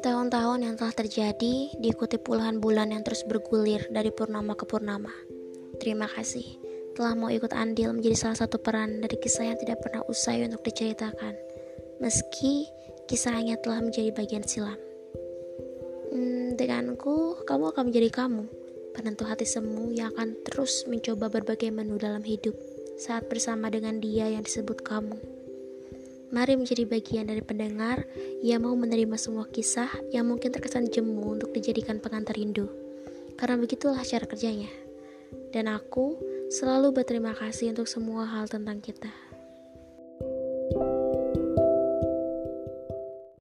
Tahun-tahun yang telah terjadi diikuti puluhan bulan yang terus bergulir dari purnama ke purnama. Terima kasih telah mau ikut andil menjadi salah satu peran dari kisah yang tidak pernah usai untuk diceritakan. Meski kisahnya telah menjadi bagian silam. Hmm, denganku, kamu akan menjadi kamu, penentu hati semu yang akan terus mencoba berbagai menu dalam hidup saat bersama dengan dia yang disebut kamu. Mari menjadi bagian dari pendengar yang mau menerima semua kisah yang mungkin terkesan jemu untuk dijadikan pengantar rindu. Karena begitulah cara kerjanya. Dan aku selalu berterima kasih untuk semua hal tentang kita.